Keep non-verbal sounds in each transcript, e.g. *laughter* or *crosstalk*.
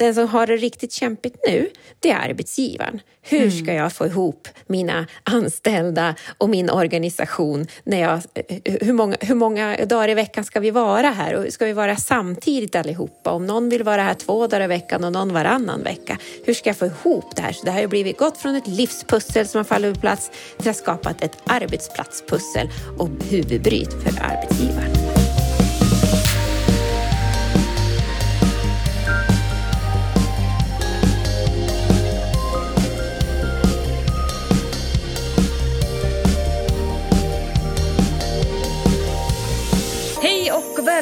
den som har det riktigt kämpigt nu, det är arbetsgivaren. Hur mm. ska jag få ihop mina anställda och min organisation? När jag, hur, många, hur många dagar i veckan ska vi vara här? Och ska vi vara samtidigt allihopa? Om någon vill vara här två dagar i veckan och någon varannan vecka, hur ska jag få ihop det här? Så det har ju blivit gått från ett livspussel som har fallit på plats till att skapa ett arbetsplatspussel och huvudbryt för arbetsgivaren.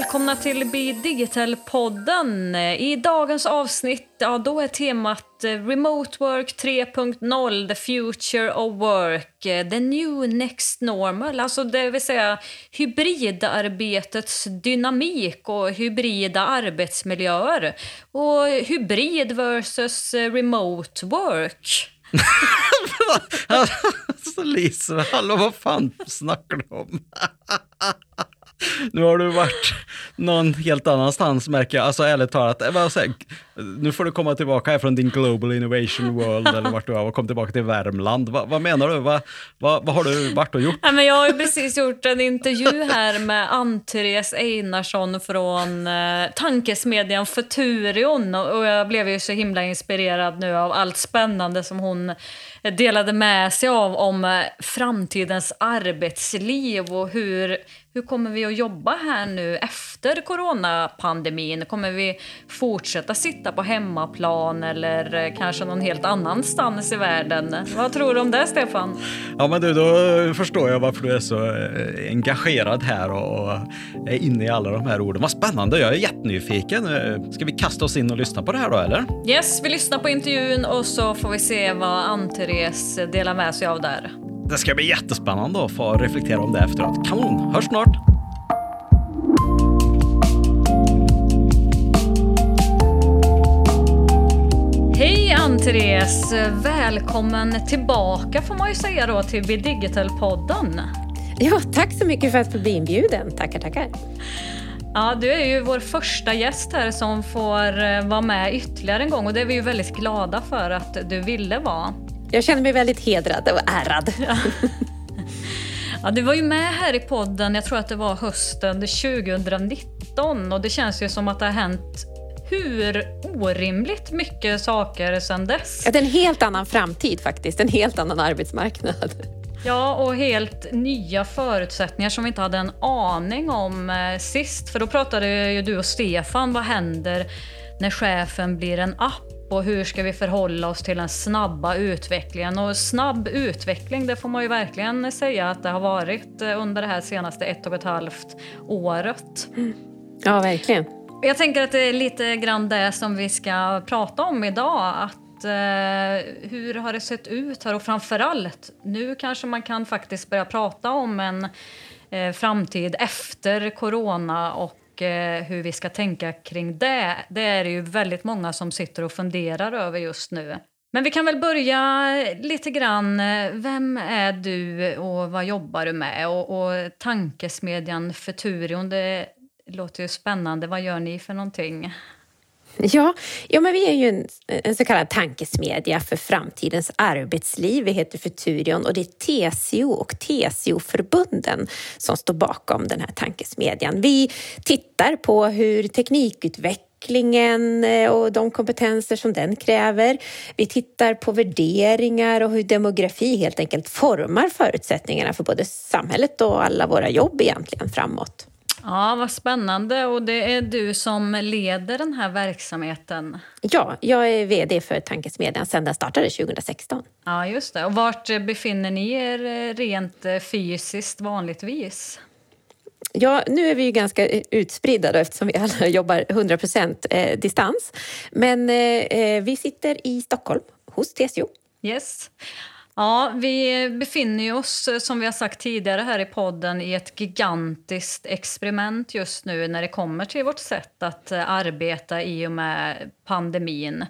Välkomna till Be Digital-podden. I dagens avsnitt ja, då är temat eh, Remote Work 3.0, the future of work, eh, the new next normal. Alltså det vill säga hybridarbetets dynamik och hybrida arbetsmiljöer. Och hybrid versus eh, remote work. *laughs* alltså Lisa, hallå vad fan snackar du om? *laughs* *laughs* nu har du varit någon helt annanstans märker jag. Alltså ärligt talat, nu får du komma tillbaka här från din Global Innovation World *laughs* eller vart du har och kom tillbaka till Värmland. Va, vad menar du? Va, va, vad har du varit och gjort? Ja, men jag har precis gjort en intervju här med Ann-Therese Einarsson från eh, tankesmedjan Futurion och, och jag blev ju så himla inspirerad nu av allt spännande som hon delade med sig av om eh, framtidens arbetsliv och hur hur kommer vi att jobba här nu efter coronapandemin? Kommer vi fortsätta sitta på hemmaplan eller eh, kanske någon helt annanstans i världen? Vad tror du om det, Stefan? Ja, men du, då förstår jag varför du är så eh, engagerad här och är inne i alla de här orden. Vad spännande, jag är jättenyfiken. Eh, ska vi kasta oss in och lyssna på det här då, eller? Yes, vi lyssnar på intervjun och så får vi se vad Ann-Therese delar med sig av där. Det ska bli jättespännande att få reflektera om det efteråt. Kanon, hörs snart! Hej Ann-Therese! Välkommen tillbaka får man ju säga då till Be Digital-podden. Ja, tack så mycket för att få bli inbjuden. Tackar, tackar. Ja, du är ju vår första gäst här som får eh, vara med ytterligare en gång och det är vi ju väldigt glada för att du ville vara. Jag känner mig väldigt hedrad och ärad. Ja. *laughs* Ja, du var ju med här i podden, jag tror att det var hösten 2019 och det känns ju som att det har hänt hur orimligt mycket saker sedan dess. Det är en helt annan framtid faktiskt, en helt annan arbetsmarknad. Ja, och helt nya förutsättningar som vi inte hade en aning om eh, sist. För då pratade ju du och Stefan, vad händer när chefen blir en app? Och hur ska vi förhålla oss till den snabba utvecklingen? Och snabb utveckling, det får man ju verkligen säga att det har varit eh, under det här senaste ett och ett halvt året. Ja, verkligen. Jag tänker att det är lite grann det som vi ska prata om idag. Att, eh, hur har det sett ut här? Och framförallt, nu kanske man kan faktiskt börja prata om en eh, framtid efter corona och Eh, hur vi ska tänka kring det, det är det ju väldigt många som sitter och funderar över just nu. Men vi kan väl börja lite grann. Eh, vem är du och vad jobbar du med? Och, och tankesmedjan Futurion, det låter ju spännande. Vad gör ni för någonting? Ja, ja men vi är ju en, en, så kallad tankesmedja för framtidens arbetsliv. Vi heter Futurion och det är TCO och TCO-förbunden som står bakom den här tankesmedjan. Vi tittar på hur teknikutvecklingen eh, och de kompetenser som den kräver. Vi tittar på värderingar och hur demografi helt enkelt formar förutsättningarna för både samhället och alla våra jobb egentligen framåt. Ja, vad spännande. Och det är du som leder den här verksamheten? Ja, jag är VD för Tankesmedjan sedan den startade 2016. Ja, just det. Och vart befinner ni er eh, rent eh, fysiskt vanligtvis? Ja, nu är vi ju ganska eh, utspridda då, eftersom vi alla *laughs* jobbar 100 procent distans. Men vi sitter i Stockholm hos TCO. Yes. Ja, vi befinner oss eh, som vi har sagt tidigare här i podden i ett gigantiskt experiment just nu när det kommer till vårt sätt att eh, arbeta i och med pandemin.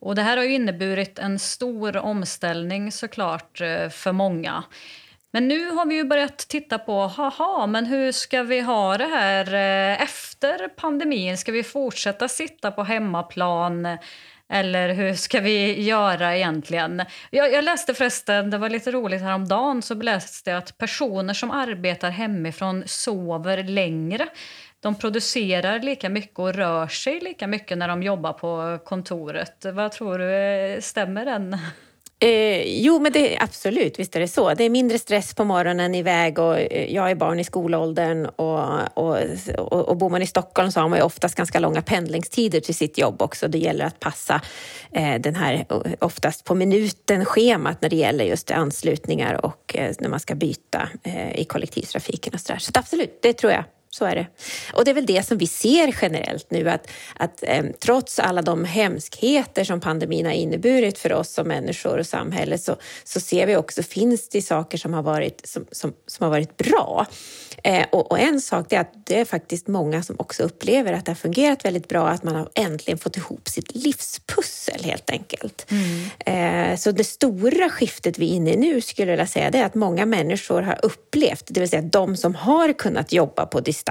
Och det här har inneburit en stor omställning såklart eh, för många. Men nu har vi ju börjat titta på, haha, men hur ska vi ha det här efter pandemin? Ska vi fortsätta sitta på hemmaplan? Eller hur ska vi göra egentligen? Jag, jag läste förresten, det var lite roligt häromdagen, så läste jag att personer som arbetar hemifrån sover längre. De producerar lika mycket och rör sig lika mycket när de jobbar på kontoret. Vad tror du, eh, stämmer den? Eh, jo, men det, absolut, visst är det så. Det är mindre stress på morgonen iväg och eh, jag är barn i skolåldern och, och, och, och bor man i Stockholm så har man ju oftast ganska långa pendlingstider till sitt jobb också. Det gäller att passa eh, den här oftast på minuten-schemat när det gäller just anslutningar och eh, när man ska byta eh, i kollektivtrafiken och så där. Så absolut, det tror jag så är det. Och det är väl det som vi ser generellt nu att, att eh, trots alla de hemskheter som pandemin har inneburit för oss som människor och samhälle så, så ser vi också finns det saker som har varit, som, som, som har varit bra. Eh, och, och, en sak är att det är faktiskt många som också upplever att det har fungerat väldigt bra, att man har äntligen fått ihop sitt livspussel helt enkelt. Mm. Eh, så det stora skiftet vi är inne i nu skulle jag vilja säga det är att många människor har upplevt, det vill säga de som har kunnat jobba på distans,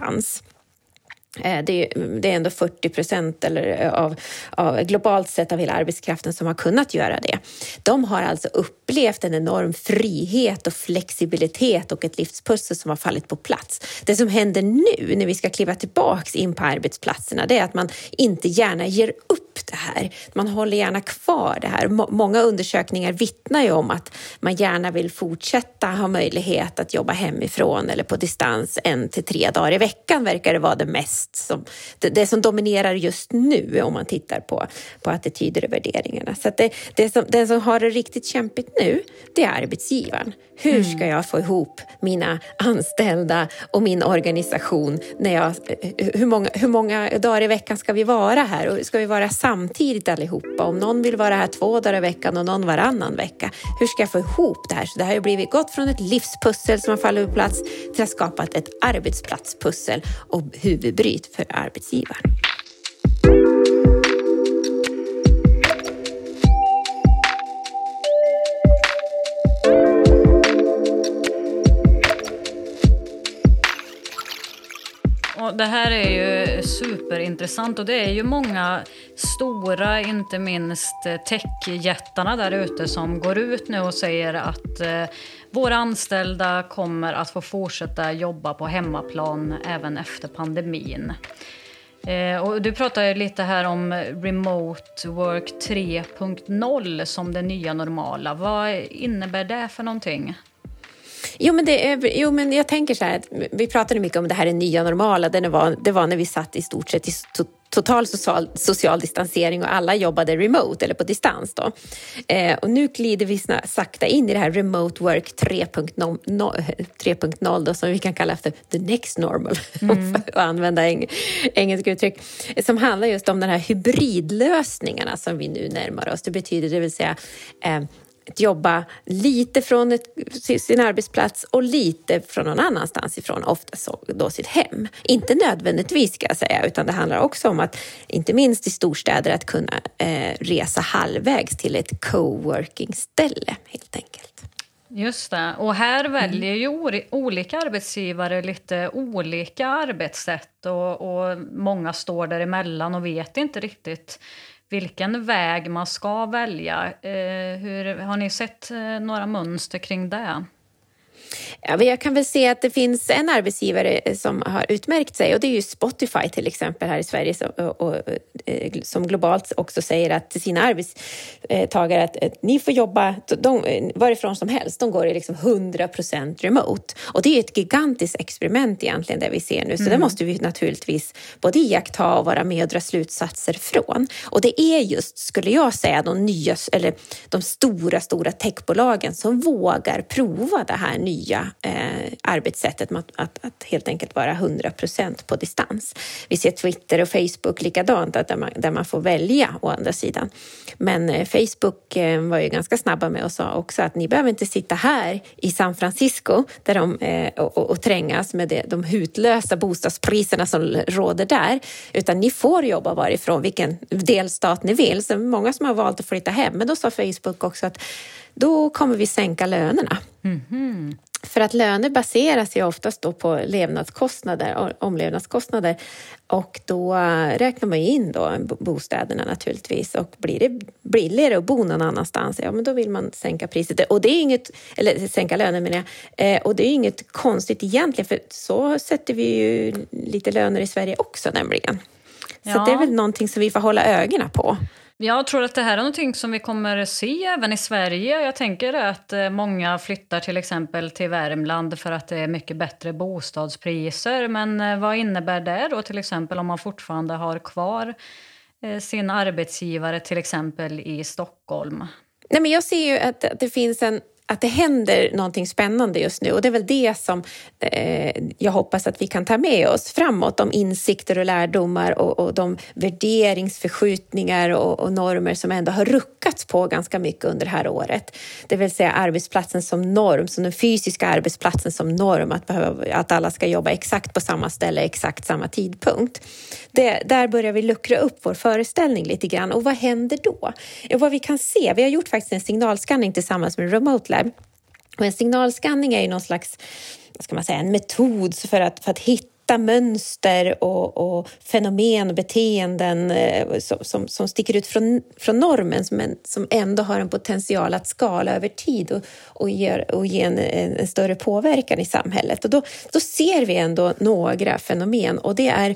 Eh, det är, ändå 40 procent eh, av, av, globalt sett av hela arbetskraften som har kunnat göra det. De har alltså upplevt en enorm frihet och flexibilitet och ett livspussel som har fallit på plats. Det som händer nu när vi ska kliva tillbaks in på arbetsplatserna det är att man inte gärna ger upp det här. Man håller gärna kvar det här. Många undersökningar vittnar ju om att man gärna vill fortsätta ha möjlighet att jobba hemifrån eller på distans en till tre dagar i veckan verkar det vara det mest som, det, det, som dominerar just nu om man tittar på, på attityder och värderingarna. Så det, det som, den som har det riktigt kämpigt nu, det är arbetsgivaren. Hur mm. ska jag få ihop mina anställda och min organisation? När jag, hur, många, hur många dagar i veckan ska vi vara här? Och ska vi vara samtidigt allihopa? Om någon vill vara här två dagar i veckan och någon varannan vecka, hur ska jag få ihop det här? Så det har ju blivit gått från ett livspussel som har fallit på plats till att skapa ett arbetsplatspussel och huvudbryt för arbetsgivaren. Och det här är ju superintressant och det är ju många stora, inte minst eh, techjättarna där ute som går ut nu och säger att eh, våra anställda kommer att få fortsätta jobba på hemmaplan även efter pandemin. Eh, och du pratade lite här om remote work 3.0 som det nya normala. Vad innebär det för någonting? Jo men, det är, jo, men jag tänker så här, vi pratade mycket om det här är nya normala. Det var, det var när vi satt i stort sett i total social, social distansering och alla jobbade remote eller på distans. Då. Eh, och nu glider vi sakta in i det här remote work 3.0 som vi kan kalla för the next normal, *laughs* mm. för att använda eng, engelska uttryck, som handlar just om de här hybridlösningarna som vi nu närmar oss. Det betyder det vill säga eh, jobba lite från ett, sin arbetsplats och lite från någon annanstans ifrån, ofta då sitt hem. Inte nödvändigtvis ska jag säga, utan det handlar också om att, inte minst i storstäder, att kunna eh, resa halvvägs till ett coworking-ställe helt enkelt. Just det. Och här mm. väljer ju olika arbetsgivare lite olika arbetssätt och, och många står däremellan och vet inte riktigt vilken väg man ska välja. Eh, hur, har ni sett eh, några mönster kring det? Ja, jag kan väl se att det finns en arbetsgivare som har utmärkt sig och det är ju Spotify till exempel här i Sverige som, och, och, eh, som globalt också säger att till sina arbetstagare att, att ni får jobba de, varifrån som helst. De går i liksom 100% remote och det är ett gigantiskt experiment egentligen det vi ser nu så mm. det måste vi naturligtvis både iaktta och vara med och dra slutsatser från. Och det är just, skulle jag säga, de nya eller de stora, stora techbolagen som vågar prova det här nya nya eh, arbetssättet att, att, att, helt enkelt vara 100 procent på distans. Vi ser Twitter och Facebook likadant, att där, man, där man får välja å andra sidan. Men eh, Facebook eh, var ju ganska snabba med och sa också att ni behöver inte sitta här i San Francisco där de, eh, och, och, och, trängas med det, de hutlösa bostadspriserna som råder där, utan ni får jobba varifrån vilken delstat ni vill. Så många som har valt att flytta hem, men då sa Facebook också att då kommer vi sänka lönerna. Mm. För att löner baseras ju oftast då på levnadskostnader, omlevnadskostnader och då räknar man in då bostäderna naturligtvis och blir det billigare att bo någon annanstans, ja men då vill man sänka priset. Och det är inget, eller sänka lönen menar jag. Eh, och det är inget konstigt egentligen för så sätter vi ju lite löner i Sverige också nämligen. Så ja. det är väl någonting som vi får hålla ögonen på. Jag tror att det här är någonting som vi kommer se även i Sverige. Jag tänker att eh, många flyttar till exempel till Värmland för att det är mycket bättre bostadspriser. Men eh, vad innebär det då till exempel om man fortfarande har kvar eh, sin arbetsgivare till exempel i Stockholm? Nej, men jag ser ju att det finns en att det händer någonting spännande just nu och det är väl det som eh, jag hoppas att vi kan ta med oss framåt. De insikter och lärdomar och, och de värderingsförskjutningar och, och, normer som ändå har ruckats på ganska mycket under det här året. Det vill säga arbetsplatsen som norm, som den fysiska arbetsplatsen som norm, att, behöva, att alla ska jobba exakt på samma ställe, exakt samma tidpunkt. Det, där börjar vi luckra upp vår föreställning lite grann och vad händer då? Och vad vi kan se, vi har gjort faktiskt en signalskanning tillsammans med Remote Lab och en signalskanning är ju någon slags ska man säga, en metod för att, för att hitta mönster och, och fenomen och beteenden eh, som, som, som, sticker ut från, från normen men som ändå har en potential att skala över tid och, och, ger, och ge en, en, en större påverkan i samhället. Och då, då ser vi ändå några fenomen och det är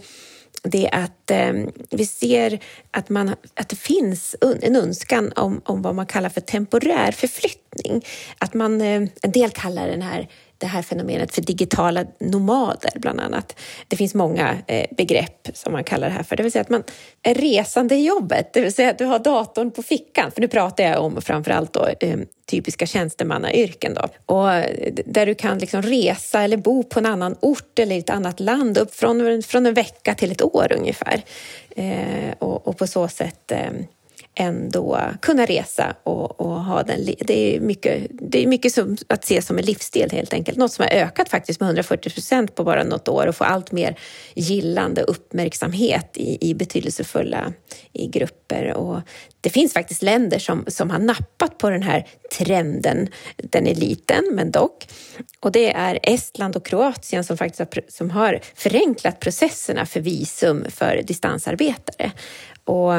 det att eh, vi ser att, man, att det finns en önskan om, om vad man kallar för temporär förflyttning. Att man, eh, en del kallar den här det här fenomenet för digitala nomader, bland annat. Det finns många eh, begrepp som man kallar det här för. Det vill säga att man är resande i jobbet, det vill säga att du har datorn på fickan. För nu pratar jag om framförallt då, ehm, typiska tjänstemannayrken. Då. Och där du kan liksom resa eller bo på en annan ort eller i ett annat land upp från, från en vecka till ett år ungefär. Eh, och, och, på så sätt eh, ändå kunna resa och, och, ha den. Det är mycket, det är mycket som, att se som en livsstil helt enkelt. Något som har ökat faktiskt med 140 procent på bara något år och får allt mer gillande och uppmärksamhet i, i betydelsefulla i grupper. Och det finns faktiskt länder som, som har nappat på den här trenden. Den är liten, men dock. Och det är Estland och Kroatien som faktiskt har, som har förenklat processerna för visum för distansarbetare. Och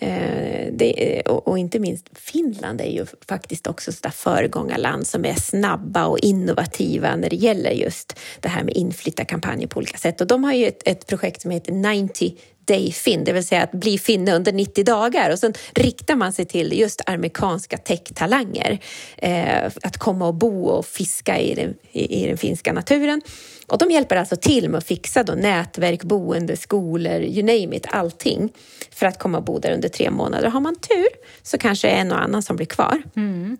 Eh, det, eh, och, och, inte minst Finland är ju faktiskt också ett föregångarland som är snabba och innovativa när det gäller just det här med inflyttarkampanjer på olika sätt. Och de har ju ett, ett projekt som heter 90 Day Fin, det vill säga att bli finne under 90 dagar. Och sen riktar man sig till just amerikanska tech-talanger. Eh, att komma och bo och fiska i den, i, i den finska naturen. Och de hjälper alltså till med att fixa då nätverk, boende, skolor, you name it, allting för att komma och bo där under tre månader. Har man tur så kanske en och annan som blir kvar. Mm.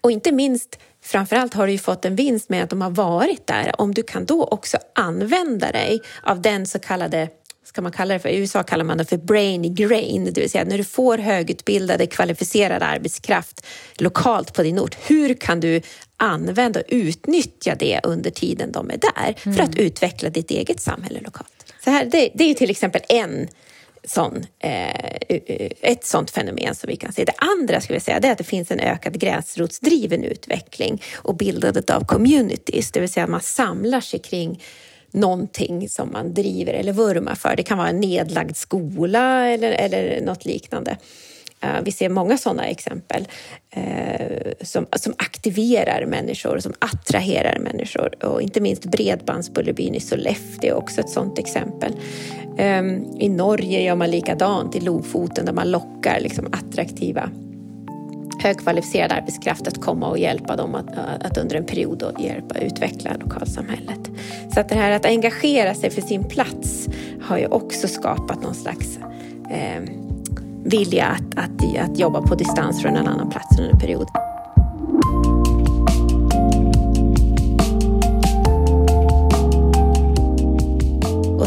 Och inte minst Framförallt har du fått en vinst med att de har varit där. Om du kan då också använda dig av den så kallade ska man kalla det för, i USA kallar man det för brain grain, det vill säga när du får högutbildade kvalificerad arbetskraft lokalt på din ort, hur kan du använda och utnyttja det under tiden de är där mm. för att mm. utveckla ditt eget samhälle lokalt? Så här, det, det är till exempel en sån, eh, ett sånt fenomen som vi kan se. Det andra ska vi säga, är att det finns en ökad gräsrotsdriven utveckling och bildandet av communities, det vill säga att man samlar sig kring någonting som man driver eller vurmar för. Det kan vara en nedlagd skola eller, eller något liknande. Eh, vi ser många sådana exempel eh, som, som aktiverar människor, som attraherar människor. Och inte minst Bredbandsbullerbyn i Sollefteå är också ett sådant exempel. Ehm, I Norge gör man likadant i Lofoten där man lockar liksom, attraktiva högkvalificerad arbetskraft att komma och hjälpa dem att, att under en period hjälpa utveckla lokalsamhället. Så att det här att engagera sig för sin plats har ju också skapat någon slags eh, vilja att, att, att jobba på distans från en annan plats under en period.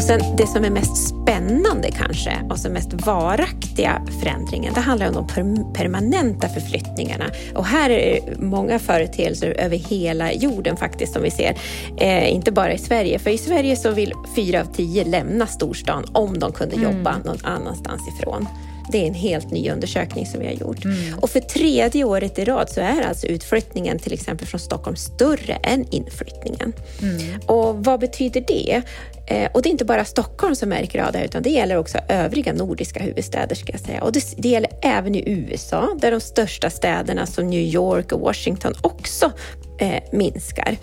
Och sen det som är mest spännande kanske och som mest varaktiga förändringen, det handlar om de permanenta förflyttningarna. Och här är det många företeelser över hela jorden faktiskt som vi ser. Eh, inte bara i Sverige, för i Sverige så vill fyra av tio lämna storstan om de kunde mm. jobba någon annanstans ifrån. Det är en helt ny undersökning som vi har gjort. Mm. Och för tredje året i rad så är alltså utflyttningen till exempel från Stockholm större än inflyttningen. Mm. Och vad betyder det? Eh, och det är inte bara Stockholm som märker av det här, utan det gäller också övriga nordiska huvudstäder. Ska jag säga. Och det, det, gäller även i USA, där de största städerna som New York och Washington också eh, minskar.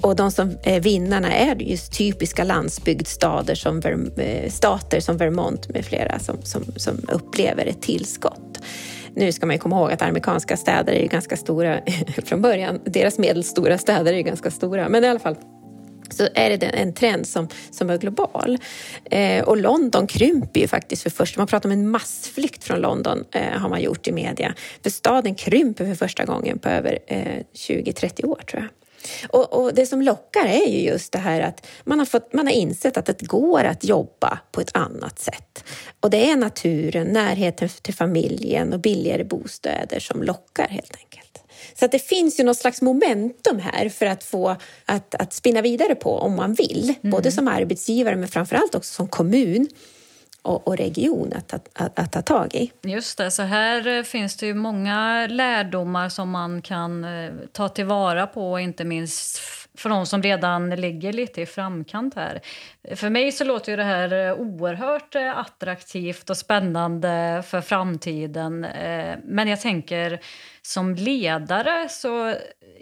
Och de som är vinnarna är just typiska landsbygdsstater som, eh, stater som Vermont med flera som, som, som upplever ett tillskott. Nu ska man ju komma ihåg att amerikanska städer är ganska stora *laughs* från början. Deras medelstora städer är ganska stora, men i alla fall så är det en trend som, som är global. Eh, och London krymper ju faktiskt för första Man pratar om en massflykt från London, eh, har man gjort i media. För staden krymper för första gången på över eh, 20-30 år, tror jag. Och, och, Det som lockar är ju just det här att man har, fått, man har insett att det går att jobba på ett annat sätt. Och det är naturen, närheten till familjen och billigare bostäder som lockar helt enkelt. Så att det finns ju något slags momentum här för att få att, att spinna vidare på om man vill, mm. både som arbetsgivare men framförallt också som kommun och, och region att, att, att, att, ta tag i. Just det, så här eh, finns det ju många lärdomar som man kan eh, ta tillvara på, inte minst för de som redan ligger lite i framkant här. För mig så låter ju det här eh, oerhört attraktivt och spännande för framtiden. Men jag tänker som ledare så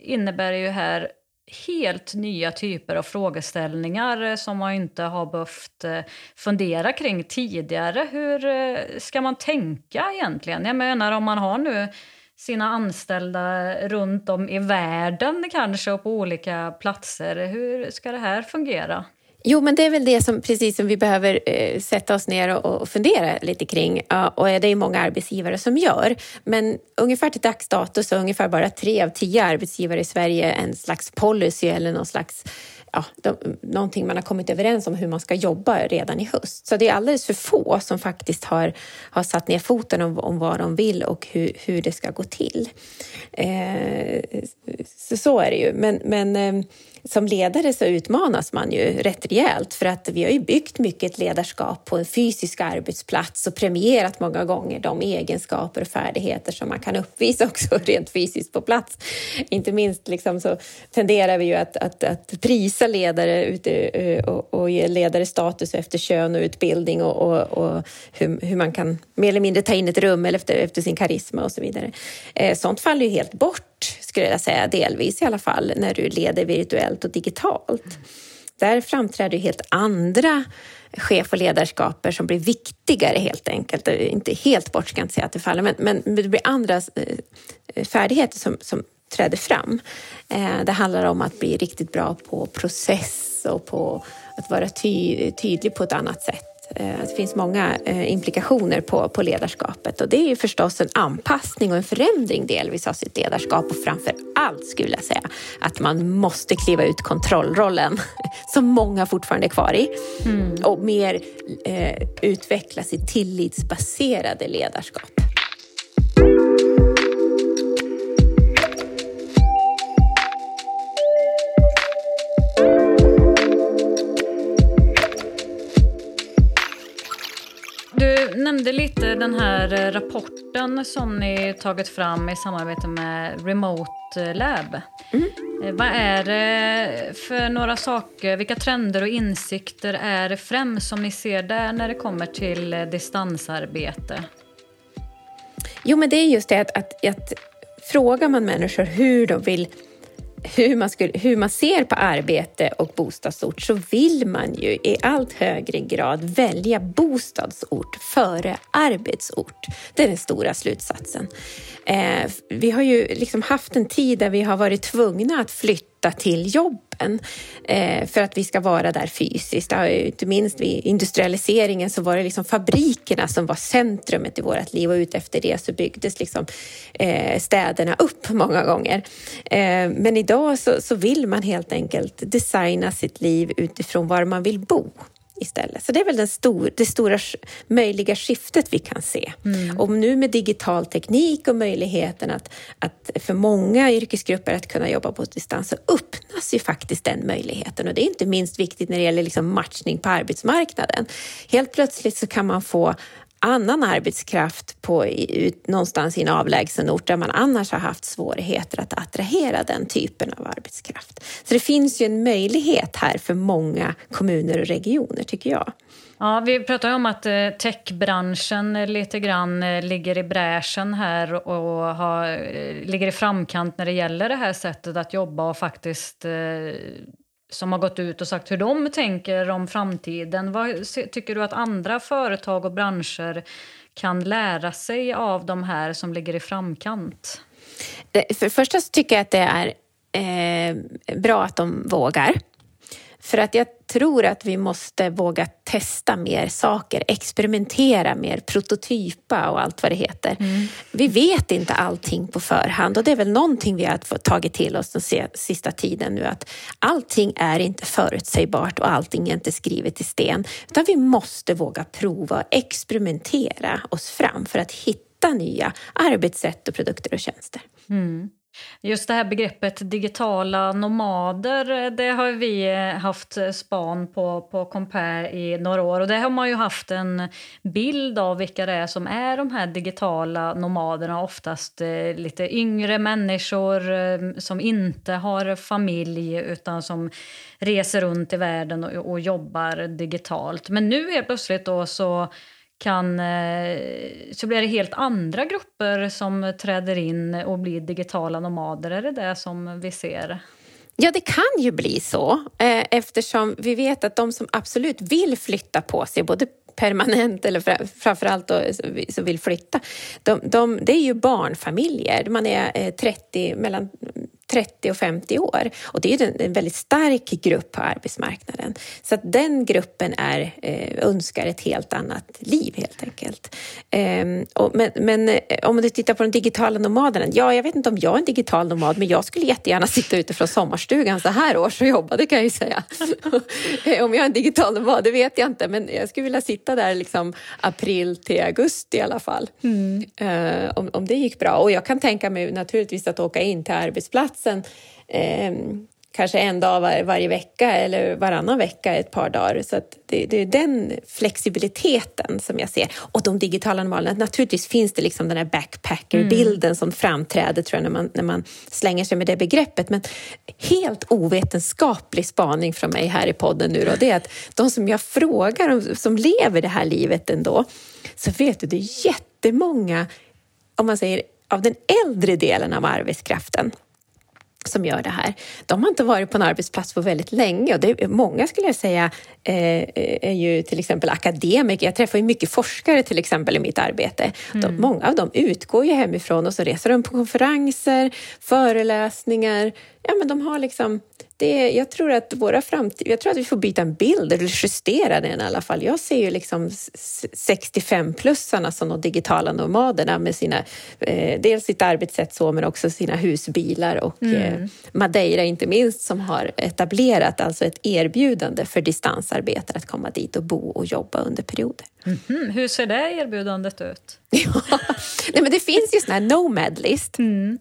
innebär det ju här helt nya typer av frågeställningar eh, som man inte har behövt eh, fundera kring tidigare. Hur eh, ska man tänka egentligen? Jag menar om man har nu sina anställda runt om i världen kanske och på olika platser. Hur ska det här fungera? Jo, men det är väl det som, precis som vi behöver eh, sätta oss ner och, och fundera lite kring. Ja, och det är många arbetsgivare som gör. Men ungefär till dags dato så är ungefär bara tre av tio arbetsgivare i Sverige en slags policy eller någon slags ja, de, någonting man har kommit överens om hur man ska jobba redan i höst. Så det är alldeles för få som faktiskt har, har satt ner foten om, om vad de vill och hur, hur det ska gå till. Eh, så, så är det ju. Men, men eh, som ledare så utmanas man ju rätt rejält för att vi har ju byggt mycket ledarskap på en fysisk arbetsplats och premierat många gånger de egenskaper och färdigheter som man kan uppvisa också *laughs* rent fysiskt på plats. Inte minst liksom så tenderar vi ju att, att, att prisa ledare ute eh, och, och ge ledare status efter kön och utbildning och, och, och hur, hur, man kan mer eller mindre ta in ett rum eller efter, efter sin karisma och så vidare. Eh, sånt faller ju helt bort skulle jag säga, delvis i alla fall, när du leder virtuellt och digitalt. Där framträder helt andra chef och ledarskaper som blir viktigare helt enkelt. Inte helt bort ska jag inte säga att det faller, men, men det blir andra eh, färdigheter som, som träder fram. Eh, det handlar om att bli riktigt bra på process och på att vara ty tydlig på ett annat sätt Eh, det finns många eh, implikationer på, på ledarskapet och det är ju förstås en anpassning och en förändring delvis av sitt ledarskap och framför allt skulle jag säga att man måste kliva ut kontrollrollen *laughs* som många fortfarande är kvar i mm. och mer eh, utveckla sitt tillitsbaserade ledarskap. Nämnde lite den här eh, rapporten som ni tagit fram i samarbete med Remote Lab. Mm. Eh, vad är det för några saker, vilka trender och insikter är det främst som ni ser där när det kommer till eh, distansarbete? Jo, men det är just det att, att, att frågar man människor hur de vill hur man, skulle, hur man ser på arbete och bostadsort så vill man ju i allt högre grad välja bostadsort före arbetsort. Det är den stora slutsatsen. Eh, vi har ju liksom haft en tid där vi har varit tvungna att flytta till jobben eh, för att vi ska vara där fysiskt. Ja, inte minst vid industrialiseringen så var det liksom fabrikerna som var centrumet i vårt liv och utefter det så byggdes liksom, eh, städerna upp många gånger. Eh, men idag så, så vill man helt enkelt designa sitt liv utifrån var man vill bo istället. Så det är väl den stor, det stora möjliga skiftet vi kan se. Mm. Och nu med digital teknik och möjligheten att, att för många yrkesgrupper att kunna jobba på distans så öppnas ju faktiskt den möjligheten och det är inte minst viktigt när det gäller liksom matchning på arbetsmarknaden. Helt plötsligt så kan man få annan arbetskraft på, ut, någonstans i en avlägsen ort där man annars har haft svårigheter att attrahera den typen av arbetskraft. Så det finns ju en möjlighet här för många kommuner och regioner tycker jag. Ja, vi pratar ju om att eh, techbranschen lite grann eh, ligger i bräschen här och har, eh, ligger i framkant när det gäller det här sättet att jobba och faktiskt som har gått ut och sagt hur de tänker om framtiden. Vad tycker du att andra företag och branscher kan lära sig av de här som ligger i framkant? Eh, för det första så tycker jag att det är eh, bra att de vågar. För att jag tror att vi måste våga testa mer saker, experimentera mer, prototypa och allt vad det heter. Mm. Vi vet inte allting på förhand och det är väl någonting vi har tagit till oss den sista tiden nu att allting är inte förutsägbart och allting är inte skrivet i sten utan vi måste våga prova och experimentera oss fram för att hitta nya arbetssätt och produkter och tjänster. Mm. Just det här begreppet digitala nomader, eh, det har vi eh, haft span på på Compare i några år. Och det har man ju haft en bild av vilka det är som är de här digitala nomaderna. Oftast eh, lite yngre människor som inte har familj utan som reser runt i världen och, och jobbar digitalt. Men nu helt plötsligt då så kan, eh, så blir det helt andra grupper som träder in och blir digitala nomader. Är det det som vi ser? Ja, det kan ju bli så eh, eftersom vi vet att de som absolut vill flytta på sig, både permanent eller framförallt då, som vill flytta, de, de, det är ju barnfamiljer. Man är eh, 30, mellan 30 och 50 år. Och det är en väldigt stark grupp på arbetsmarknaden. Så att den gruppen är, eh, önskar ett helt annat liv helt enkelt. Ehm, men, men eh, om du tittar på de digitala nomaderna, ja, jag vet inte om jag är en digital nomad, men jag skulle jättegärna sitta ute från sommarstugan så här års och jobba, det kan jag ju säga. *laughs* om jag är en digital nomad, det vet jag inte, men jag skulle vilja sitta där liksom april till augusti i alla fall. Mm. Eh, om, om det gick bra. Och jag kan tänka mig naturligtvis att åka in till arbetsplats platsen eh, kanske en dag var, varje vecka eller varannan vecka ett par dagar. Så det, det, är den flexibiliteten som jag ser. Och de digitala normalerna, naturligtvis finns det liksom den här backpacker-bilden mm. som framträder tror jag, när, man, när man slänger sig med det begreppet. Men helt ovetenskaplig spaning från mig här i podden nu då, det är att de som jag frågar, som lever det här livet ändå, så vet du, det är jättemånga, om man säger av den äldre delen av arbetskraften som gör det här. De har inte varit på en arbetsplats på väldigt länge och det är, många skulle jag säga eh, är ju till exempel akademiker. Jag träffar ju mycket forskare till exempel i mitt arbete. Mm. Många av dem utgår ju hemifrån och så reser de på konferenser, föreläsningar. Ja, men de har liksom det, jag, tror att våra framtid, jag tror att vi får byta en bild, eller justera den i alla fall. Jag ser ju liksom 65-plussarna som de digitala nomaderna med sina, eh, dels sitt arbetssätt så, men också sina husbilar och mm. eh, Madeira inte minst som har etablerat alltså ett erbjudande för distansarbetare att komma dit och bo och jobba under perioder. Mm -hmm. Hur ser det erbjudandet ut? *laughs* ja, nej, men det finns ju sån här nomad list. Mm.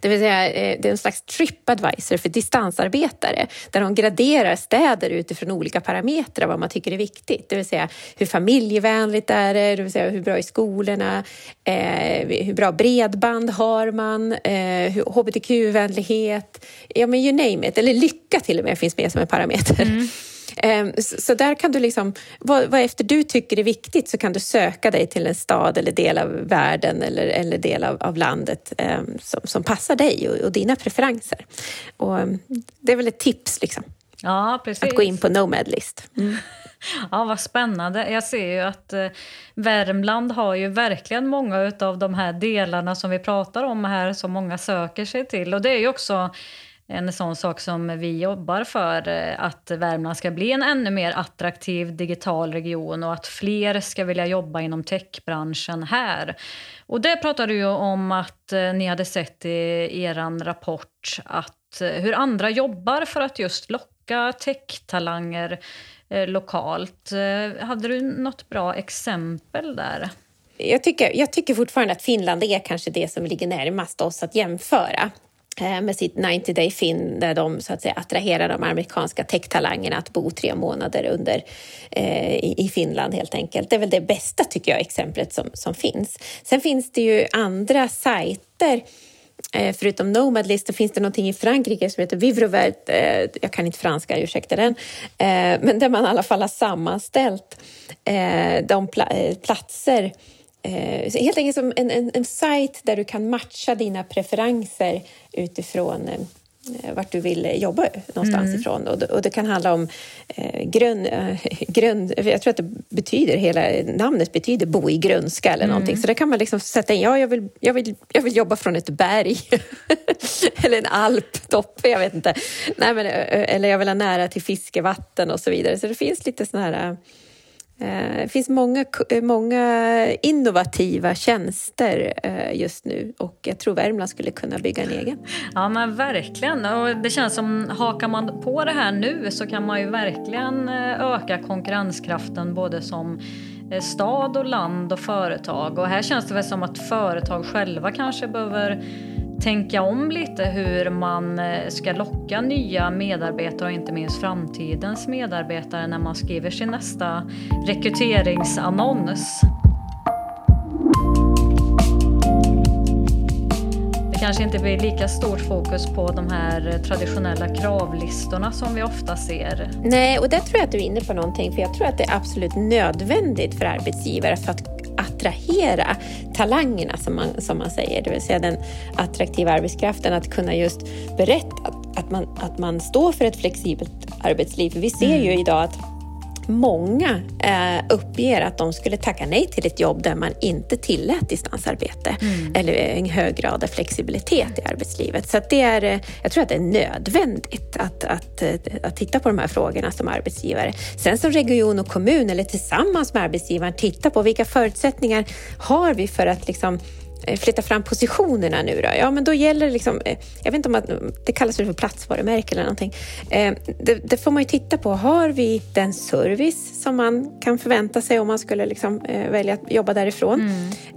Det vill säga, eh, det är en slags tripadvisor för distansarbetare där de graderar städer utifrån olika parametrar vad man tycker är viktigt. Det vill säga hur familjevänligt är det, det vill säga hur bra är skolorna, eh, hur bra bredband har man, eh, hbtq-vänlighet, ja men you name it, eller lycka till och med finns med som en parameter. Mm. Ehm, så där kan du liksom, vad, vad efter du tycker är viktigt så kan du söka dig till en stad eller del av världen eller, eller del av, av landet um, som, som, passar dig och, och, dina preferenser. Och, um, det är väl ett tips liksom. Ja, precis. Att gå in på Nomad List. Mm. Ja, vad spännande. Jag ser ju att eh, Värmland har ju verkligen många av de här delarna som vi pratar om här som många söker sig till. Och det är ju också en sån sak som vi jobbar för, eh, att Värmland ska bli en ännu mer attraktiv digital region och att fler ska vilja jobba inom techbranschen här. Och det pratade ju om att eh, ni hade sett i er rapport att eh, hur andra jobbar för att just locka techtalanger lokalt. Hade du något bra exempel där? Jag tycker, jag tycker fortfarande att Finland är kanske det som ligger närmast oss att jämföra. Eh, med sitt 90 Day Fin där de så att säga, attraherar de amerikanska techtalangerna att bo tre månader under, eh, i, Finland helt enkelt. Det är väl det bästa tycker jag exemplet som, som finns. Sen finns det ju andra sajter Eh, förutom Nomadlist så finns det någonting i Frankrike som heter Vivrovert. Eh, jag kan inte franska, ursäkta den. Eh, men där man i alla fall har sammanställt eh, de platser helt enkelt som en, en, en sajt där du kan matcha dina preferenser utifrån Eh, vart du vill jobba någonstans mm. ifrån. Och, och det kan handla om eh, grön, eh, grön... Jag tror att det betyder, hela namnet betyder bo i grönska eller mm. någonting. Så det kan man liksom sätta in. Ja, jag vill, jag vill, jag vill jobba från ett berg. *laughs* eller en alptopp, jag vet inte. Nej, men, eh, eller jag vill ha nära till fiskevatten och så vidare. Så det finns lite såna här Eh, Eh, det finns många, eh, många innovativa tjänster eh, just nu och jag tror Värmland skulle kunna bygga en egen. Ja men verkligen och det känns som hakar man på det här nu så kan man ju verkligen öka konkurrenskraften både som stad och land och företag och här känns det väl som att företag själva kanske behöver tänka om lite hur man eh, ska locka nya medarbetare och inte minst framtidens medarbetare när man skriver sin nästa rekryteringsannons. Det kanske inte blir lika stort fokus på de här traditionella kravlistorna som vi ofta ser. Nej, och där tror jag att du är inne på någonting, för jag tror att det är absolut nödvändigt för arbetsgivare för att attrahera talangerna som man, som man säger, det vill säga den attraktiva arbetskraften, att kunna just berätta att man, att man står för ett flexibelt arbetsliv. För vi ser mm. ju idag att Många eh, uppger att de skulle tacka nej till ett jobb där man inte tillät distansarbete mm. eller en hög grad av flexibilitet i arbetslivet. Så det är, eh, jag tror att det är nödvändigt att, att, eh, att titta på de här frågorna som arbetsgivare. Sen som region och kommun eller tillsammans med arbetsgivaren titta på vilka förutsättningar har vi för att liksom flytta fram positionerna nu då? Ja, men då gäller det liksom, eh, jag vet inte om att, det kallas för platsvarumärke eller någonting. Eh, det, det, får man ju titta på. Har vi den service som man kan förvänta sig om man skulle liksom välja att jobba därifrån?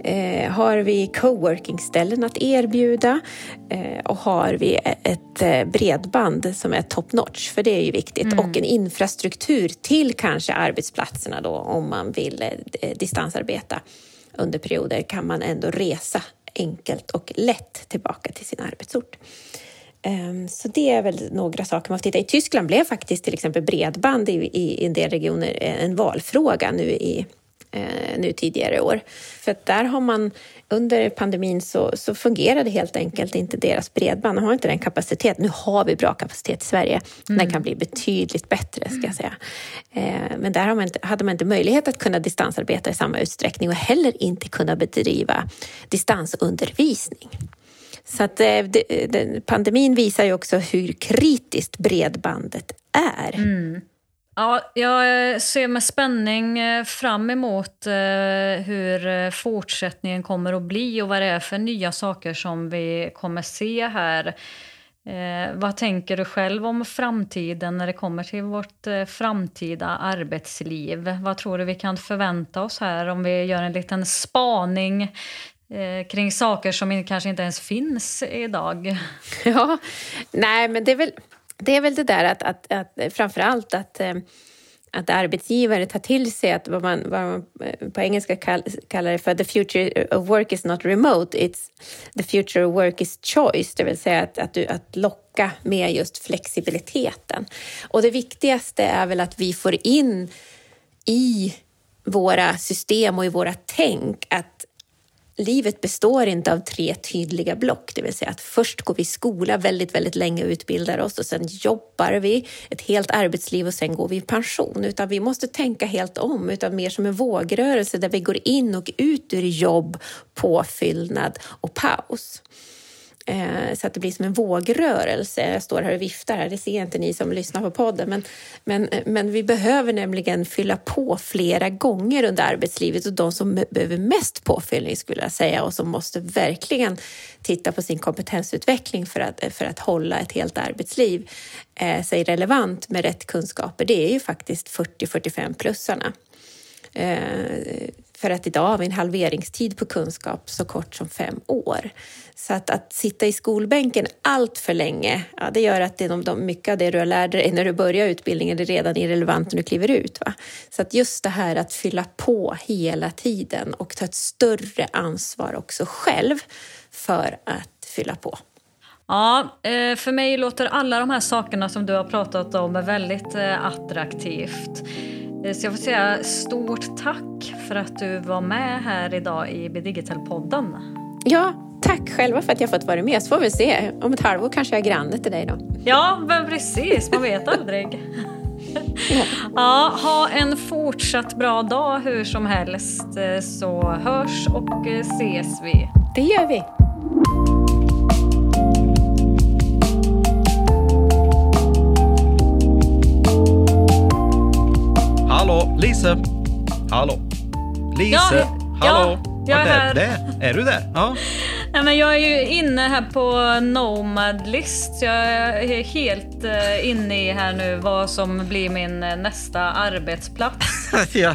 Mm. Har vi coworking-ställen att erbjuda? Och har vi ett bredband som är top notch? För det är ju viktigt. Mm. Och en infrastruktur till kanske arbetsplatserna då om man vill distansarbeta under perioder kan man ändå resa enkelt och lätt tillbaka till sin arbetsort. Ehm, så det är väl några saker man får titta I Tyskland blev faktiskt till exempel bredband i, i en del regioner en valfråga nu i eh, nu tidigare år. För att där har man under pandemin så, så fungerade helt enkelt inte deras bredband. De har inte den kapaciteten. Nu har vi bra kapacitet i Sverige. Mm. Den kan bli betydligt bättre ska jag säga. Eh, men där man inte, hade man inte möjlighet att kunna distansarbeta i samma utsträckning och heller inte kunna bedriva distansundervisning. Så att, eh, det, det, pandemin visar ju också hur kritiskt bredbandet är. Mm. Ja, jag ser med spänning eh, fram emot eh, hur eh, fortsättningen kommer att bli och vad det är för nya saker som vi kommer se här. vad tänker du själv om framtiden när det kommer till vårt framtida arbetsliv? Vad tror du vi kan förvänta oss här om vi gör en liten spaning kring saker som kanske inte ens finns idag? *laughs* Ja, nej men det är väl det är väl det där att, att, att framför allt att eh, att arbetsgivare tar till sig att vad man, vad man eh, på engelska kallar det för the future of work is not remote, it's the future of work is choice, det vill säga att, att, du, att locka med just flexibiliteten. Och det viktigaste är väl att vi får in i våra system och i våra tänk att livet består inte av tre tydliga block, det vill säga att först går vi i skola väldigt, väldigt länge och utbildar oss och sen jobbar vi ett helt arbetsliv och sen går vi i pension. Utan vi måste tänka helt om, utan mer som en vågrörelse där vi går in och ut ur jobb, påfyllnad och paus. Eh, så att det blir som en vågrörelse. Jag står här och viftar här, det ser inte ni som lyssnar på podden. Men, men, eh, men vi behöver nämligen fylla på flera gånger under arbetslivet och de som behöver mest påfyllning skulle jag säga och som måste verkligen titta på sin kompetensutveckling för att, eh, för att hålla ett helt arbetsliv eh, sig relevant med rätt kunskaper. Det är ju faktiskt 40-45-plussarna. Eh, för att idag har vi en halveringstid på kunskap så kort som fem år. Så att, att sitta i skolbänken allt för länge, ja, det gör att det, de, de, mycket av det du har lärt dig när du börjar utbildningen är redan irrelevant när du kliver ut. Va? Så att just det här att fylla på hela tiden och ta ett större ansvar också själv för att fylla på. Ja, eh, för mig låter alla de här sakerna som du har pratat om väldigt eh, attraktivt. Eh, så jag får säga stort tack för att du var med här idag i Digital-podden. Ja, tack själva för att jag fått vara med. Så får vi se. Om ett halvår kanske jag är granne till dig då. Ja, men precis. Man vet aldrig. *laughs* Ja, ha en fortsatt bra dag hur som helst så hörs och ses vi. Det gör vi. Hallå, Lise! Hallå! Lise! Ja, Hallå! Ja, jag är här. Där, är du där? Ja. Ja, men jag är ju inne här på Nomad List. Jag är helt uh, inne i här nu vad som blir min uh, nästa arbetsplats. *laughs* ja,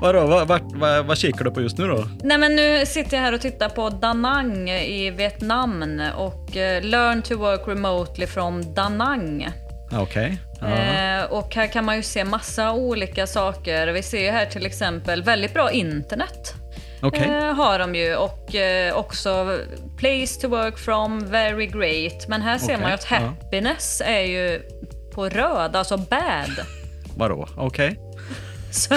vadå, vad, vad, vad, vad kikar du på just nu då? Nej, men nu sitter jag här och tittar på Da Nang i Vietnam och uh, Learn to work remotely from Da Nang. Okej. Okay. Eh, och här kan man ju se massa olika saker. Vi ser ju här till exempel väldigt bra internet. Okay. Eh, har de ju och eh, också place to work from, very great. Men här ser okay. man ju att happiness ja. är ju på röd, alltså bad. Vadå? Okej. Okay. Så,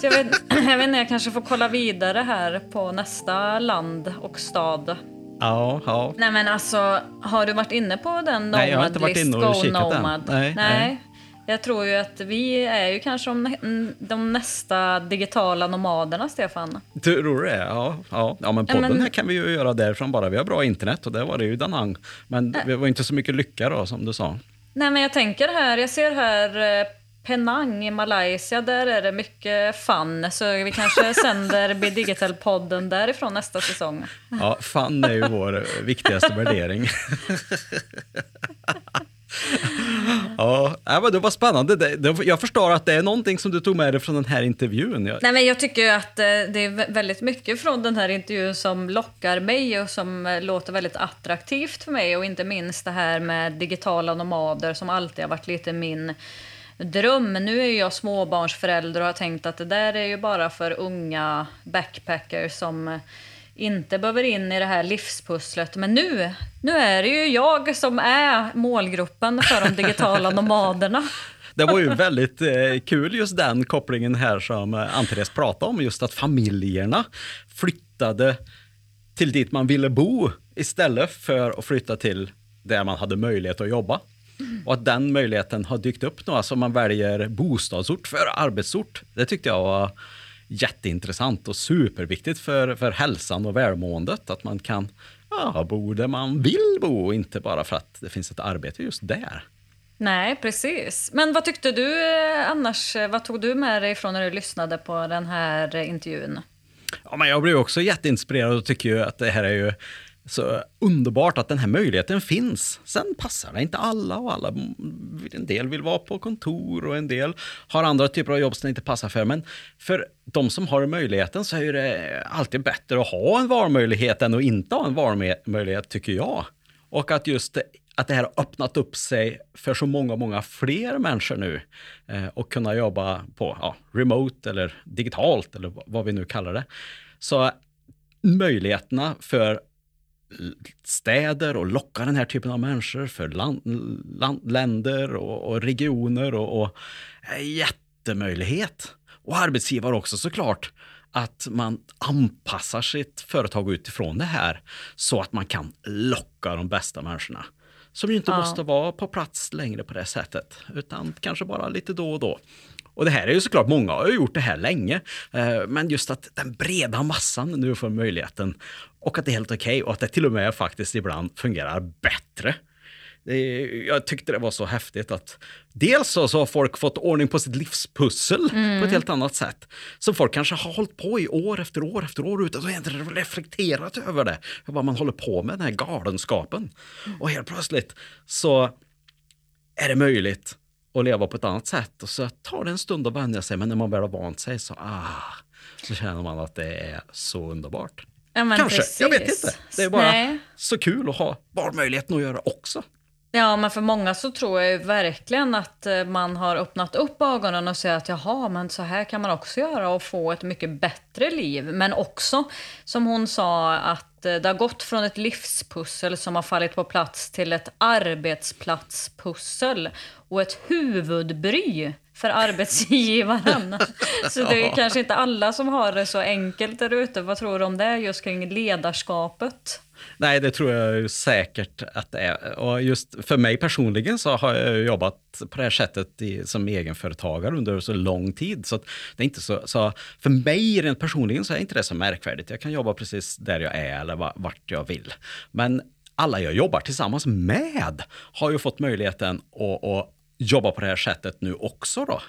så jag, vet, jag vet inte, jag kanske får kolla vidare här på nästa land och stad. Ja, ja. Nej men alltså, har du varit inne på den Nomad Nej, jag har inte varit inne och kikat Nomad? Nej, nej. nej. Jag tror ju att vi är ju kanske de, de nästa digitala nomaderna, Stefan. Tror du det? Ja, ja. ja men podden men, här kan vi ju göra därifrån bara. Vi har bra internet och där var det ju Danang. Men det var inte så mycket lycka då, som du sa. Nej, men jag tänker här, jag ser här eh, Penang i Malaysia, där är det mycket fun. Så vi kanske *laughs* sänder Digital-podden därifrån nästa säsong. Ja, fun är ju vår viktigaste värdering. ja, men det var spännande. Jag förstår att det är någonting som du tog med dig från den här intervjun. Nej, men jag tycker att eh, det är väldigt mycket från den här intervjun som lockar mig och som eh, låter väldigt attraktivt för mig. Och inte minst det här med digitala nomader som alltid har varit lite min dröm. Nu är jag småbarnsförälder och har tänkt att det där är ju bara för unga backpackers som inte behöver in i det här livspusslet. Men nu, nu är det ju jag som är målgruppen för de digitala *laughs* nomaderna. Det var ju väldigt eh, kul just den kopplingen här som eh, Ann-Therese pratade om, just att familjerna flyttade till dit man ville bo istället för att flytta till där man hade möjlighet att jobba. Och att den möjligheten har dykt upp nu, alltså man väljer bostadsort för arbetsort. Det tyckte jag var jätteintressant och superviktigt för, för hälsan och välmåendet. Att man kan ja, bo där man vill bo, inte bara för att det finns ett arbete just där. Nej, precis. Men vad tyckte du eh, annars? Vad tog du med dig från när du lyssnade på den här intervjun? Ja, men jag blev också jätteinspirerad och tycker ju att det här är ju så underbart att den här möjligheten finns. Sen passar det inte alla och alla. En del vill vara på kontor och en del har andra typer av jobb som inte passar för. Men för de som har möjligheten så är det alltid bättre att ha en valmöjlighet än att inte ha en valmöjlighet tycker jag. Och att just att det här har öppnat upp sig för så många, många fler människor nu eh, och kunna jobba på ja, remote eller digitalt eller vad vi nu kallar det. Så möjligheterna för städer och locka den här typen av människor för land, land, länder och, och regioner och, och jättemöjlighet. Och arbetsgivare också såklart att man anpassar sitt företag utifrån det här så att man kan locka de bästa människorna. Som ju inte ja. måste vara på plats längre på det sättet, utan kanske bara lite då och då. Och det här är ju såklart, många har ju gjort det här länge, eh, men just att den breda massan nu får möjligheten och att det är helt okej okay, och att det till och med faktiskt ibland fungerar bättre. jag tyckte det var så häftigt att dels så, så har folk fått ordning på sitt livspussel mm. på ett helt annat sätt. Som folk kanske har hållit på i år efter år efter år utan att egentligen reflekterat över det. Vad man håller på med, den här galenskapen. Mm. Och helt plötsligt så är det möjligt att leva på ett annat sätt. Och så tar det en stund att vänja sig, men när man väl har vant sig så, ah, så känner man att det är så underbart. Ja, Kanske, precis. jag vet inte. Det är bara Nej. så kul att ha valmöjligheten att göra också. Ja, men för många så tror jag ju verkligen att eh, man har öppnat upp ögonen och säger att jaha, men så här kan man också göra och få ett mycket bättre liv. Men också, som hon sa, att eh, det har gått från ett livspussel som har fallit på plats till ett arbetsplatspussel och ett huvudbry för *laughs* arbetsgivaren. så det är kanske inte alla som har det så enkelt där ute. Vad tror du om det just kring ledarskapet? Nej, det tror jag säkert att det är. Och just för mig personligen så har jag jobbat på det här sättet i, som egenföretagare under så lång tid. Så att det är inte så, så, för mig rent personligen så är inte det så märkvärdigt. Jag kan jobba precis där jag är eller vart jag vill. Men alla jag jobbar tillsammans med har ju fått möjligheten att, att jobba på det här sättet nu också. Då.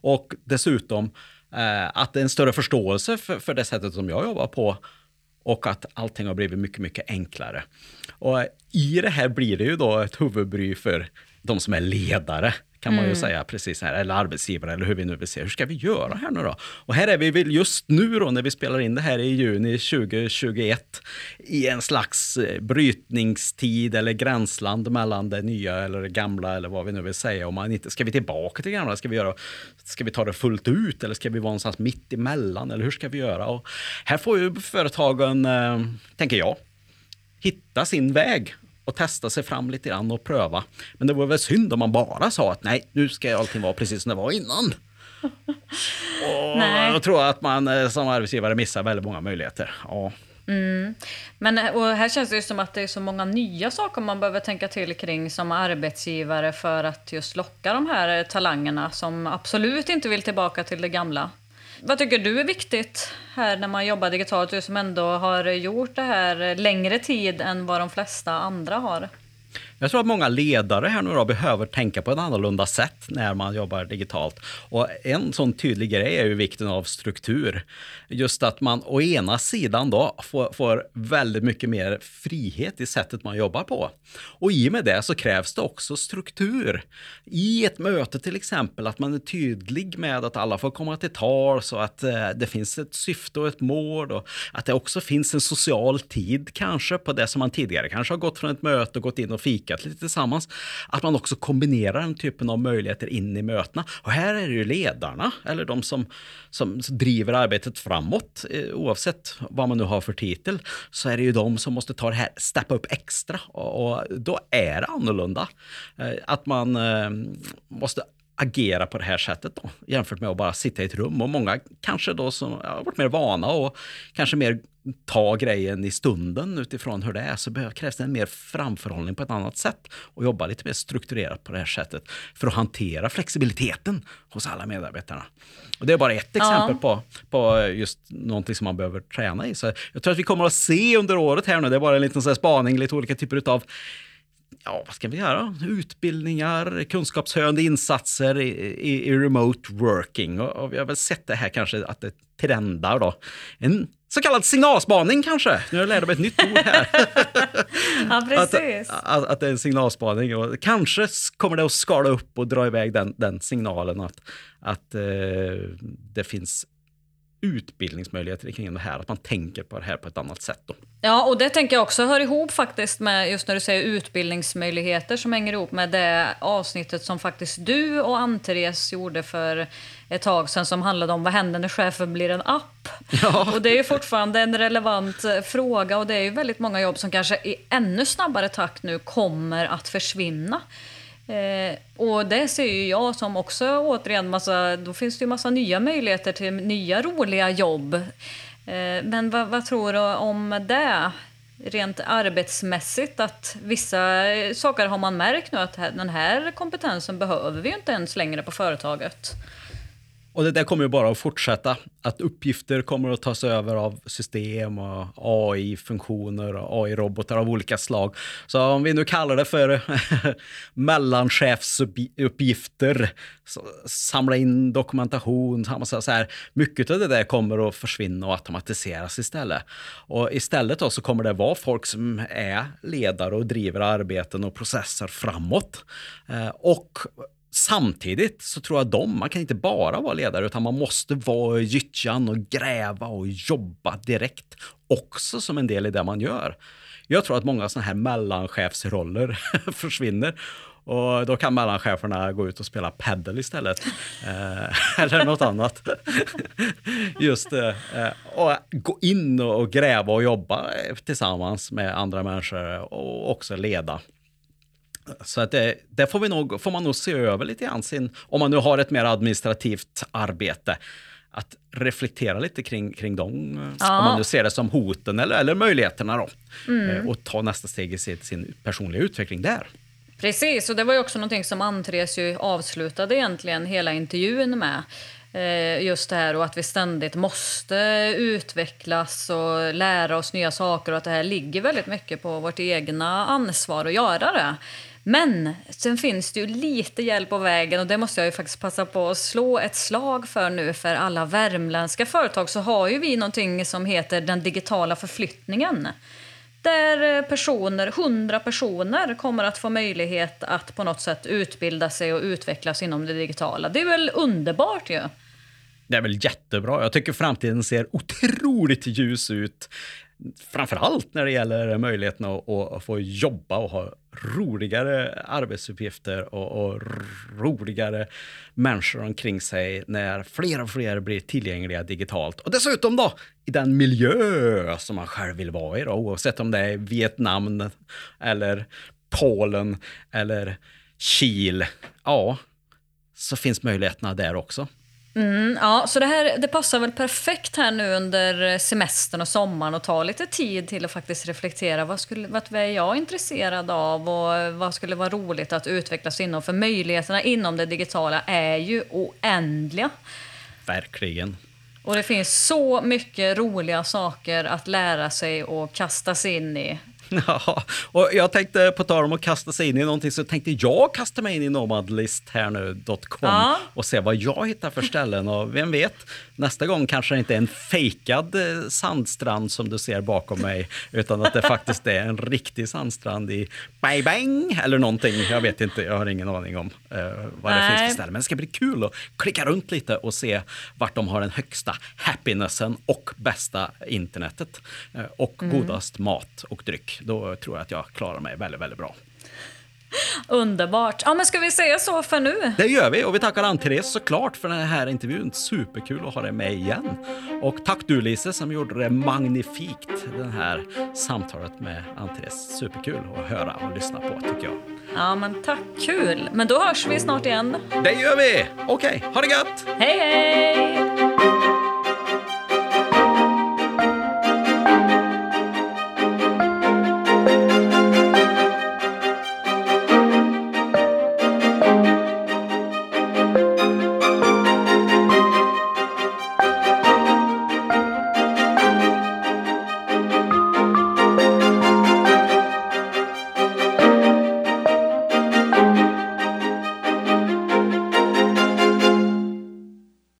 Och dessutom eh, att det är en större förståelse för, för det sättet som jag jobbar på och att allting har blivit mycket, mycket enklare. Och i det här blir det ju då ett huvudbry för de som är ledare, kan man ju säga precis här, eller arbetsgivare, eller hur vi nu vill se. Hur ska vi göra här nu då? Och här är vi väl just nu då, när vi spelar in det här i juni 2021, i en slags eh, brytningstid eller gränsland mellan det nya eller det gamla, eller vad vi nu vill säga. Om man inte, ska vi tillbaka till det gamla? Ska vi, göra, ska vi ta det fullt ut, eller ska vi vara någonstans mitt emellan, eller hur ska vi göra? Och här får ju företagen, eh, tänker jag, hitta sin väg och testa sig fram lite grann och pröva. Men det vore väl synd om man bara sa att nej, nu ska allting vara precis som det var innan. *laughs* Och Nej. Jag tror att man eh, som arbetsgivare missar väldigt många möjligheter. Ja. Men eh, och här känns det ju som att det är så många nya saker man behöver tänka till kring som arbetsgivare för att just locka de här talangerna som absolut inte vill tillbaka till det gamla. Vad tycker du är viktigt här när man jobbar digitalt? Du som ändå har gjort det här längre tid än vad de flesta andra har. Jag tror att många ledare här nu då behöver tänka på ett annorlunda sätt när man jobbar digitalt. Och en sån tydlig grej är ju vikten av struktur. Just att man å ena sidan då får, får väldigt mycket mer frihet i sättet man jobbar på. Och i och med det så krävs det också struktur. I ett möte till exempel, att man är tydlig med att alla får komma till tal så att eh, det finns ett syfte och ett mål och att det också finns en social tid kanske på det som man tidigare kanske har gått från ett möte och gått in och snackat lite tillsammans. Att man också kombinerar den typen av möjligheter in i mötena. Och här är det ju ledarna eller de som, som driver arbetet framåt eh, oavsett vad man nu har för titel så är det ju de som måste ta det här, steppa upp extra och, och då är det annorlunda. Eh, att man eh, måste agera på det här sättet då, jämfört med att bara sitta i ett rum. Och många kanske då som har varit mer vana och kanske mer ta grejen i stunden utifrån hur det är, så krävs det en mer framförhållning på ett annat sätt och jobba lite mer strukturerat på det här sättet för att hantera flexibiliteten hos alla medarbetarna. Och det är bara ett exempel på, på just någonting som man behöver träna i. Så jag tror att vi kommer att se under året här nu, det är bara en liten så spaning, lite olika typer av ja, vad ska vi göra? Utbildningar, kunskapshöjande insatser i, i, i remote working. Och, och vi har väl sett det här kanske att det trendar då. En så kallad signalspaning kanske. Nu har jag lärt mig ett nytt ord här. *laughs* Ja, att, precis. att, att det är en signalspaning. Och kanske kommer det att skala upp och dra iväg den, den signalen att, att eh, det finns utbildningsmöjligheter kring det här, att man tänker på det här på ett annat sätt. Då. Ja, och det tänker jag också hör ihop faktiskt med just när du säger utbildningsmöjligheter som hänger ihop med det avsnittet som faktiskt du och Ann-Therese gjorde för ett tag sedan som handlade om vad händer när chefen blir en app? Ja. Och det är ju fortfarande en relevant eh, fråga och det är ju väldigt många jobb som kanske i ännu snabbare takt nu kommer att försvinna. Eh, och det ser ju jag som också återigen massa, då finns det ju massa nya möjligheter till nya roliga jobb. Eh, men vad, vad tror du om det? Rent arbetsmässigt, att vissa eh, saker har man märkt nu att den här kompetensen behöver vi ju inte ens längre på företaget. Och det där kommer ju bara att fortsätta. Att uppgifter kommer att tas över av system och AI-funktioner och AI-robotar av olika slag. Så om vi nu kallar det för *laughs* mellanchefsuppgifter, samla in dokumentation, samma så här, mycket av det där kommer att försvinna och automatiseras istället. Och istället då så kommer det vara folk som är ledare och driver arbeten och processer framåt. Eh, och Samtidigt så tror jag de, man kan inte bara vara ledare utan man måste vara i gyttjan och gräva och jobba direkt också som en del i det man gör. Jag tror att många sådana här mellanchefsroller *laughs* försvinner och då kan mellancheferna gå ut och spela paddel istället. Eh, *laughs* eller något annat. *laughs* Just det. Eh, och gå in och gräva och jobba tillsammans med andra människor och också leda. Så att det, det får, vi nog, får man nog se över lite grann sin, om man nu har ett mer administrativt arbete att reflektera lite kring, kring dem, ja. om man nu ser det som hoten eller, eller möjligheterna då. Mm. Eh, och ta nästa steg i sin, sin personliga utveckling där. Precis, och det var ju också någonting som Andres ju avslutade egentligen hela intervjun med. Eh, just det här och att vi ständigt måste utvecklas och lära oss nya saker och att det här ligger väldigt mycket på vårt egna ansvar att göra det. Men sen finns det ju lite hjälp på vägen och det måste jag ju faktiskt passa på att slå ett slag för nu för alla värmländska företag så har ju vi någonting som heter den digitala förflyttningen. Där eh, personer, 100 personer kommer att få möjlighet att på något sätt utbilda sig och utvecklas inom det digitala. Det är väl underbart ju? Det är väl jättebra. Jag tycker framtiden ser otroligt ljus ut framförallt när det gäller möjligheten att, att, få jobba och ha roligare arbetsuppgifter och, och, roligare människor omkring sig när fler och fler blir tillgängliga digitalt. Och dessutom då i den miljö som man själv vill vara i, då, oavsett om det är Vietnam eller Polen eller Kil. Ja, så finns möjligheterna där också. Mm, ja, så det här det passar väl perfekt här nu under semestern och sommaren att ta lite tid till att faktiskt reflektera. Vad, skulle, vad är jag intresserad av och vad skulle vara roligt att utvecklas inom? För möjligheterna inom det digitala är ju oändliga. Verkligen. Och det finns så mycket roliga saker att lära sig och kasta sig in i. *laughs* Ja, och jag tänkte på tal om att kasta sig in i någonting så tänkte jag kasta mig in i nomadlisthärnu.com ja. och se vad jag hittar för ställen och vem vet, nästa gång kanske det inte är en fejkad eh, sandstrand som du ser bakom mig utan att det *laughs* faktiskt är en riktig sandstrand i bang bang eller någonting. Jag vet inte, jag har ingen aning om uh, vad Nej. det finns för ställen. Men det ska bli kul att klicka runt lite och se vart de har den högsta happinessen och bästa internetet uh, och mm. godast mat och dryck då tror jag att jag klarar mig väldigt, väldigt bra. Underbart. Ja, men ska vi säga så för nu? Det gör vi och vi tackar Ann-Therese såklart för den här intervjun. Superkul att ha dig med igen. Och tack du Lise som gjorde det magnifikt det här samtalet med Ann-Therese. Superkul att höra och lyssna på tycker jag. Ja, men tack. Kul. Men då hörs vi snart igen. Det gör vi. Okej, okay, ha det gött. Hej, hej!